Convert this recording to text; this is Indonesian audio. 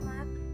anak